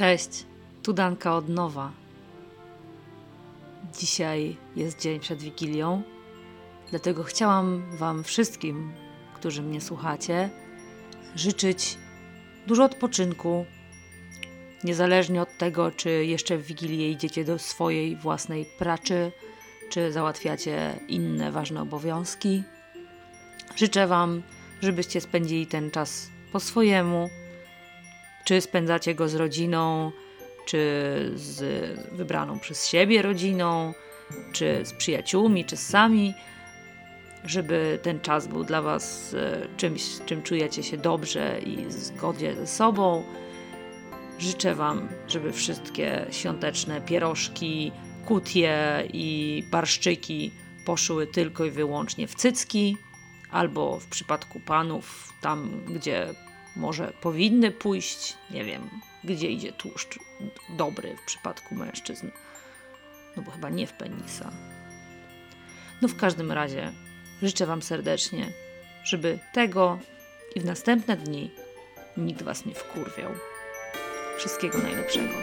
Cześć, tu Danka od nowa. Dzisiaj jest dzień przed Wigilią, dlatego chciałam Wam wszystkim, którzy mnie słuchacie, życzyć dużo odpoczynku, niezależnie od tego, czy jeszcze w Wigilię idziecie do swojej własnej pracy, czy załatwiacie inne ważne obowiązki. Życzę Wam, żebyście spędzili ten czas po swojemu, czy spędzacie go z rodziną, czy z wybraną przez siebie rodziną, czy z przyjaciółmi, czy sami, żeby ten czas był dla Was e, czymś, czym czujecie się dobrze i w zgodzie ze sobą. Życzę Wam, żeby wszystkie świąteczne pierożki, kutie i barszczyki poszły tylko i wyłącznie w cycki, albo w przypadku panów, tam gdzie może powinny pójść, nie wiem, gdzie idzie tłuszcz dobry w przypadku mężczyzn. No bo chyba nie w penisa. No w każdym razie życzę Wam serdecznie, żeby tego i w następne dni nikt Was nie wkurwiał. Wszystkiego najlepszego.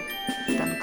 Nowa.